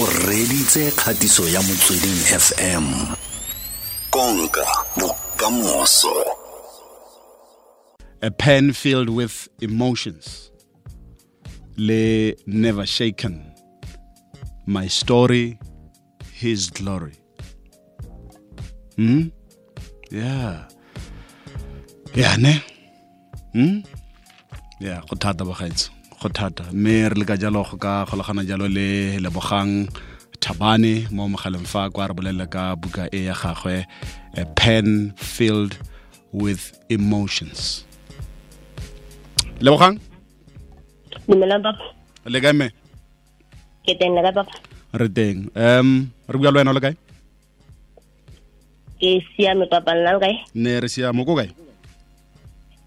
o reditse kgatiso ya motsweding fm konka bokamoso a pen filled with emotions. Le never shaken. My story, his glory. Hmm? Yeah. Yeah, ne? Hmm? Yeah, go thata bagaetso. Go thata. Mme re le ka jalo go ka golagana jalo le lebogang Thabane mo mogaleng fa kwa re bolelle ka buka e ya gagwe a pen filled with emotions. lebogang? Le kae me ke teng le ka papa? Re teng. Um re bua le wena o le kae? Ke siame papa. Nna kae? Ne re siame. Ko kae?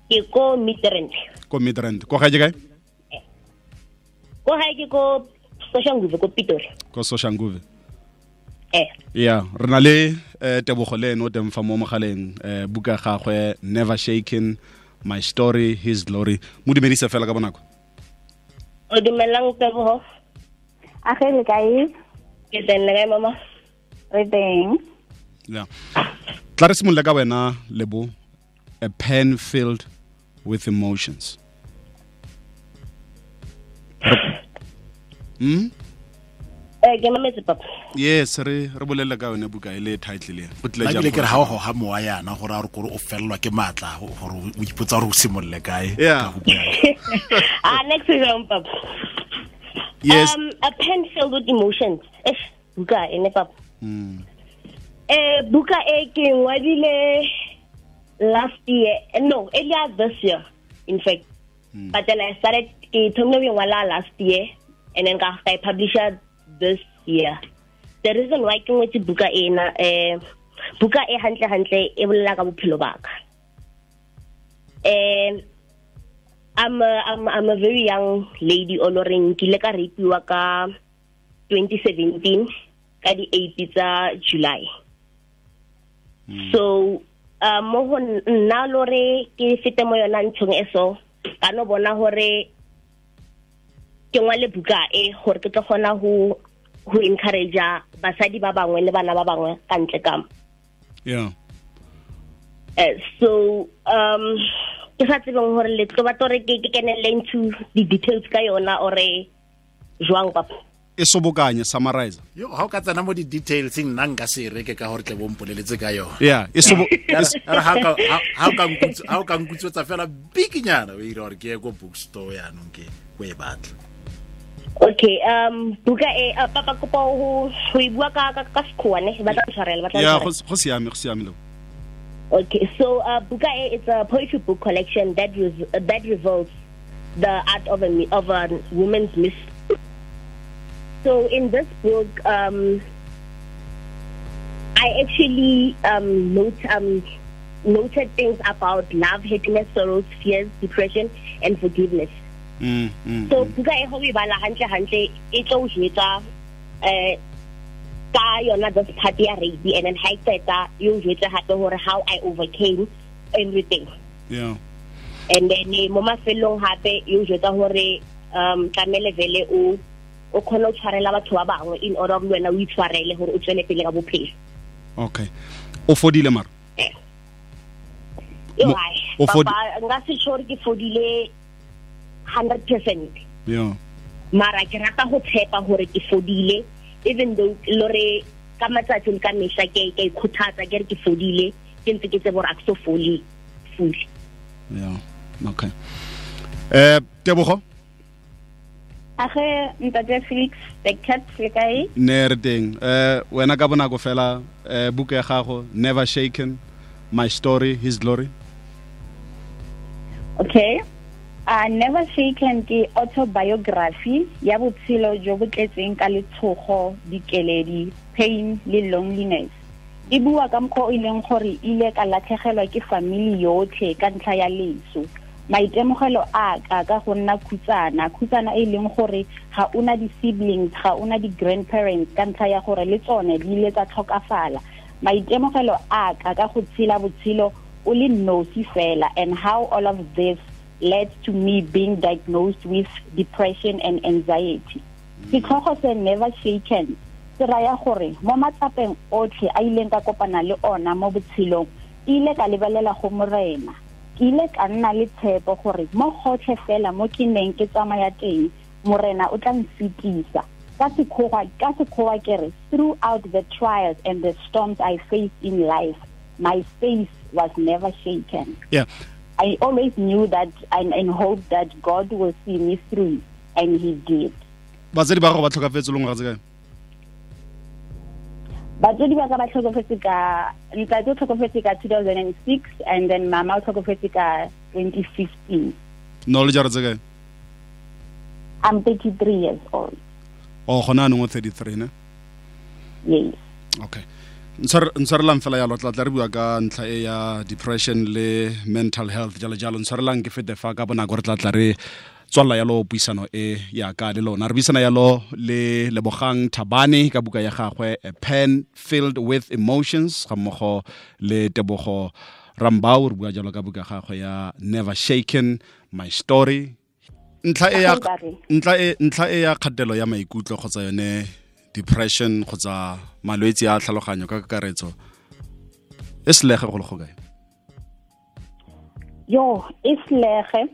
Ke ko midrand. Ko midrand. Ko gae ke kae ko gae ke ko soshanguve ko pitori. Ko soshanguve eh. Ya re na le eh, tebogo le ene o teng fa mo mogaleng eh, buka ya gagwe never shaken my story his glory. Mo dumedise fela ka bonako? O dumelang tebogo. A ge le kae? Ke teng le kae mama? Re teng. Ya tla re simolole ka wena lebo a pen filled with emotions mm? eh ke mametse papa. Yes re re bolelle ka yone buka e le title le go tlile ke re ha o goga mowa yana gore a re gore o felelwa ke maatla gore o ipotsa gore o simolole kae? Yeah. Ah next round papa. Yes. Um a pen filled with emotions. Eh buka ene papa. Mm. eh buka e ke ngwadile last year. Eh, no earlier this year in fact. But then i started ke thomile go ngwala last year and then ka publisher this year. The reason why ke ngwetse buka ena eh buka e hantle hantle e bolela ka bophelo ba eh I'm a, I'm, I'm a very young lady ke ile ka rapiwa ka 2017 ka di 8 tsa July. So uh, mo go nna lore ke fete mo yona ntshong e so ka no bona gore ke ngwale buka e gore ke tlo gona go go encourage basadi ba bangwe le bana ba bangwe ka ntle ka yeah. Uh, so um ke sa tsebeng gore le tlo batla gore ke ke kenelle into the details ka yona ore jwang papa e sobokanye summarize. Yo ha o ka tsena mo di details nna nka se reke ka gore tle bompoleletse ka yona. Yeah e sobo ha ka- ha- ka nkutse- ha ka ka tsa fela bikinyana o ira gore ke ye book bookstore ya ke ko e batla okay um buka e uh, papa kopa go e bua ka ka ka sekgowa ne ba tla ntshwarela ba tla yeah go go siame go siame lo Okay, so uh, Buka A is a poetry book collection that res- uh, that reveals the art of a of a woman's mystery. So in this book, um, I actually um, note um, noted things about love, happiness, sorrows, fears, depression, and forgiveness. Mm, mm, So buka e go e bala hantle hantle e tlo o jwetsa eh ka yona this ya rape and then ha e qeta e o jwetsa gape gore how I overcame everything yeah and then mo mafelong gape e o jwetsa gore um tlamele vele o o khona o tshwarela batho ba bangwe in order le wena o itshwarele gore o tswele pele ka bophelo okay o fodile mara yo Mo- hai o fodi- nka se sure ke fodile 100% yeah mara ke rata go tshepa gore ke fodile even though lore ka matsatsi le ka mehla ke ke ikhuthatsa ke re ke fodile ke ntse ke tse gore a ke so foli fully yeah okay eh tebogo a ge ntate felix the cat le kae ne re teng eh wena ka bonako fela eh buka ya gago never shaken my story his glory okay a never shaken ke autobiography ya botshelo jo bo tletseng ka letshogo dikeledi pain le loneliness. E bua ka mokgwa o e leng gore ile ka latlhegelwa ke family yotlhe ka ntlha ya leso. Maitemogelo a ka ka go nna khutsana. Khutsana e leng gore ga una di-siblings ga una di-grandparents ka ntlha ya gore le tsone di ile tsa tlhokafala. Maitemogelo a ka ka go tshela botshelo o le nosi fela. And how all of this led to me being diagnosed with depression and anxiety. Mm. Setlhogo se never shaken. Se raya gore mo matsapeng otlhe a ileng ka kopana le ona mo botshelong ke ile ka lebelela go morena. Ke ile ka nna le tshepo gore mo gotlhe fela mo ke neng ke tsamaya teng morena o tla nsetisa ka sekgowa ka sekgowa ke re throughout the trials and the storms i faced in life my faith was never shaken. Yeah i always knew that and, and hoped that god will see me through and he did. Batsadi ba gago ba tlhokafetse le ngwaga tse kae? Batswadi ba ka ba tlhokafetse ka ntate o tlhokafetse ka 2006 and then mama o tlhokafetse ka 2015 no le jaro tse kae? I'm 33 years old. O gona anong o 33 ne? Yes. Okay ntshwarelang fela yalo tla tla re bua ka ntlha e ya depression le mental health jalo jalo. Ntshwarelang ke fete fa ka bonako re tla tla re tswalela yalo puisano e ya ka le lona. Re buisana yalo le lebogang thabane ka buka ya gagwe a pen filled with emotions ga mmogo le tebogo rambau. Re bua jalo ka buka ya gagwe ya never shaken my story. Ntlha e ya e ntlha e ya kgatelo ya maikutlo kgotsa yone depression kgotsa malwetse a tlhaloganyo ka kakaretso e selege go le go kae? Yo e selege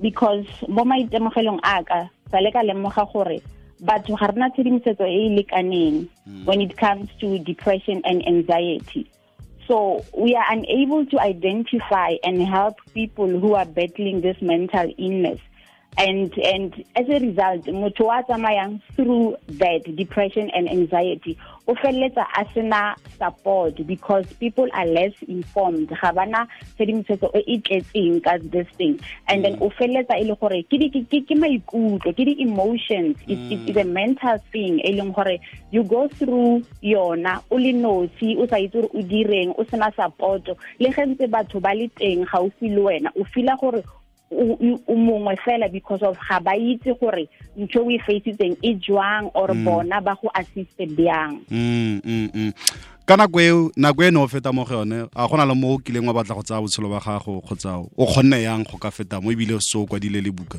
because mo maitemogelong a ka sa le ka lemoga gore batho ga rena tshedimosetso e e lekaneng hmm. when it comes to depression and anxiety. So we are unable to identify and help people who are battling this mental illness and and as a result motho wa tsamayang through that depression and anxiety o feleletsa a sena support because people are less informed. Ga bana tshedimosetso e e tletseng ka this thing. And then mm. o feleletsa e le gore ke maikutlo ke di-emotions mm. it's a mental thing e leng gore you go through yona o le nosi o sa itse gore o direng o sena support le ge ntse batho ba le teng gaufi le wena o fila gore o mongwe fela because of ga ba itse gore ntho o e faisitseng e jwang or bona ba go assiste bjang. Ka nako eo nako e ne o feta mo go yone a gona le mo o kileng wa batla go tsaya botshelo ba gago kgotsa o kgonne yang go ka feta mo ebile se o kwadile le buka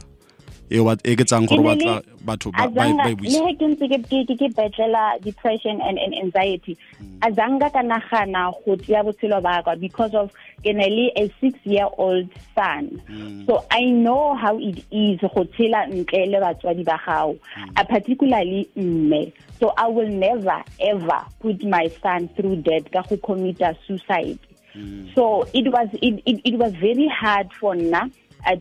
e ke tsang gore batla batho ba e buisa le ke ntse ke betlela depression and, and anxiety. Hmm. A zanga ka nagana go tseya botshelo ba ka because of ke na le a six year old son hmm. so i know how it is go tshela ntle le batswadi ba gago hmm. a particularly mme. So i will never ever put my son through that ka go commit suicide. So it was it, it, it was very hard for nna uh,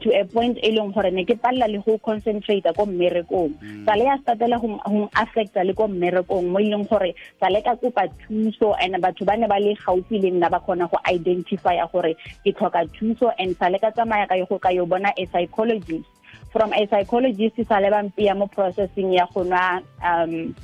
to a point e leng gore ne ke palela le go concentrate ko mmerekong. Sa le ya startela go affecta le ko mmerekong mo e leng gore sa le ka kopa thuso and batho ba ne ba le gaufi le nna ba kgona go identifya gore ke tlhoka thuso and sa le ka tsamaya ka go ka yo bona a psychologist. From a psychologist sa le bampia mo processing ya go nwa um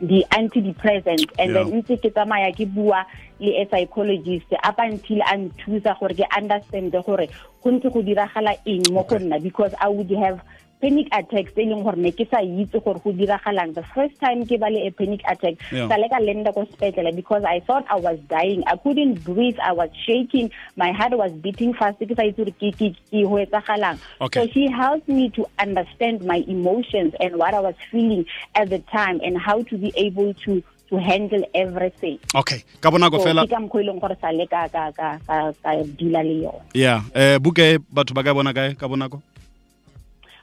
di-antidepressant and then ntse ke tsamaya ke bua le a psychologist up until a nthusa gore ke understand gore go ntse go diragala eng mo go nna because i would have panic attacks e leng gore ne ke sa itse gore go diragalang. The first time ke ba le a panic attack sa le ka lenda ko sepetlele because i thought i was dying. I couldn't breathe i was shaking my heart was beating fast ke sa itse gore ke ke ho etsagalang. So she helped me to understand my emotions and what i was feeling at the time and how to be able to to handle everything. Okay. Ka bonako fela ke mokgwa ileng gore sa le ka ka ka ka dila le yone yeah. Eh buke batho ba ka bona kae? Ka bonako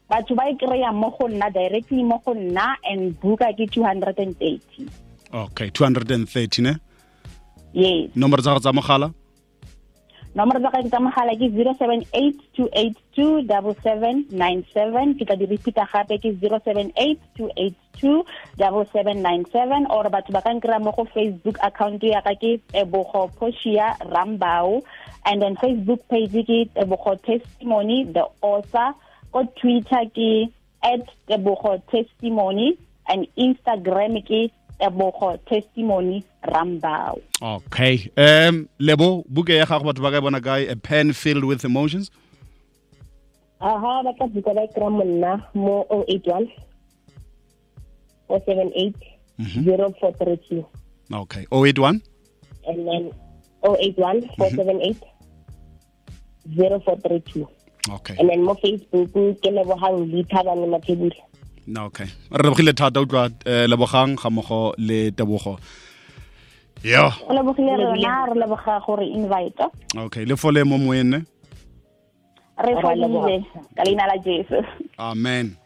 batho ba e kry-a mo go nna directly mo go nna and buka ke 230 okay 230 ne yes nomoro tsa go tsa mogala nomoro tsa gae tsa mogala ke 0782827797 ke tla di repeata gape ke 0782827797 or batho ba ka nkry-a mo go facebook account ya ka ke tebogo poshia rambao and then facebook page ke tebogo testimony the author ko twitter ke at tebogo testimony and instagram ke tebogo testimony rambau okay um lebo buke ya gago batho ba ka bona kae a pen filled with emotions? Aha ba tla buka ba kry monna mo 081 478 0432 okay 081 and then 081 478 0432 okay. And then mo facebook ke lebogang leithabane mathebula na okay. Re lebogile thata utlwa eh, lebogang ga mmogo le tebogo. Yo. O lebogile rona re leboga gore invite. Okay le fole mo moene. Re fodile ka leina la jesu. Amen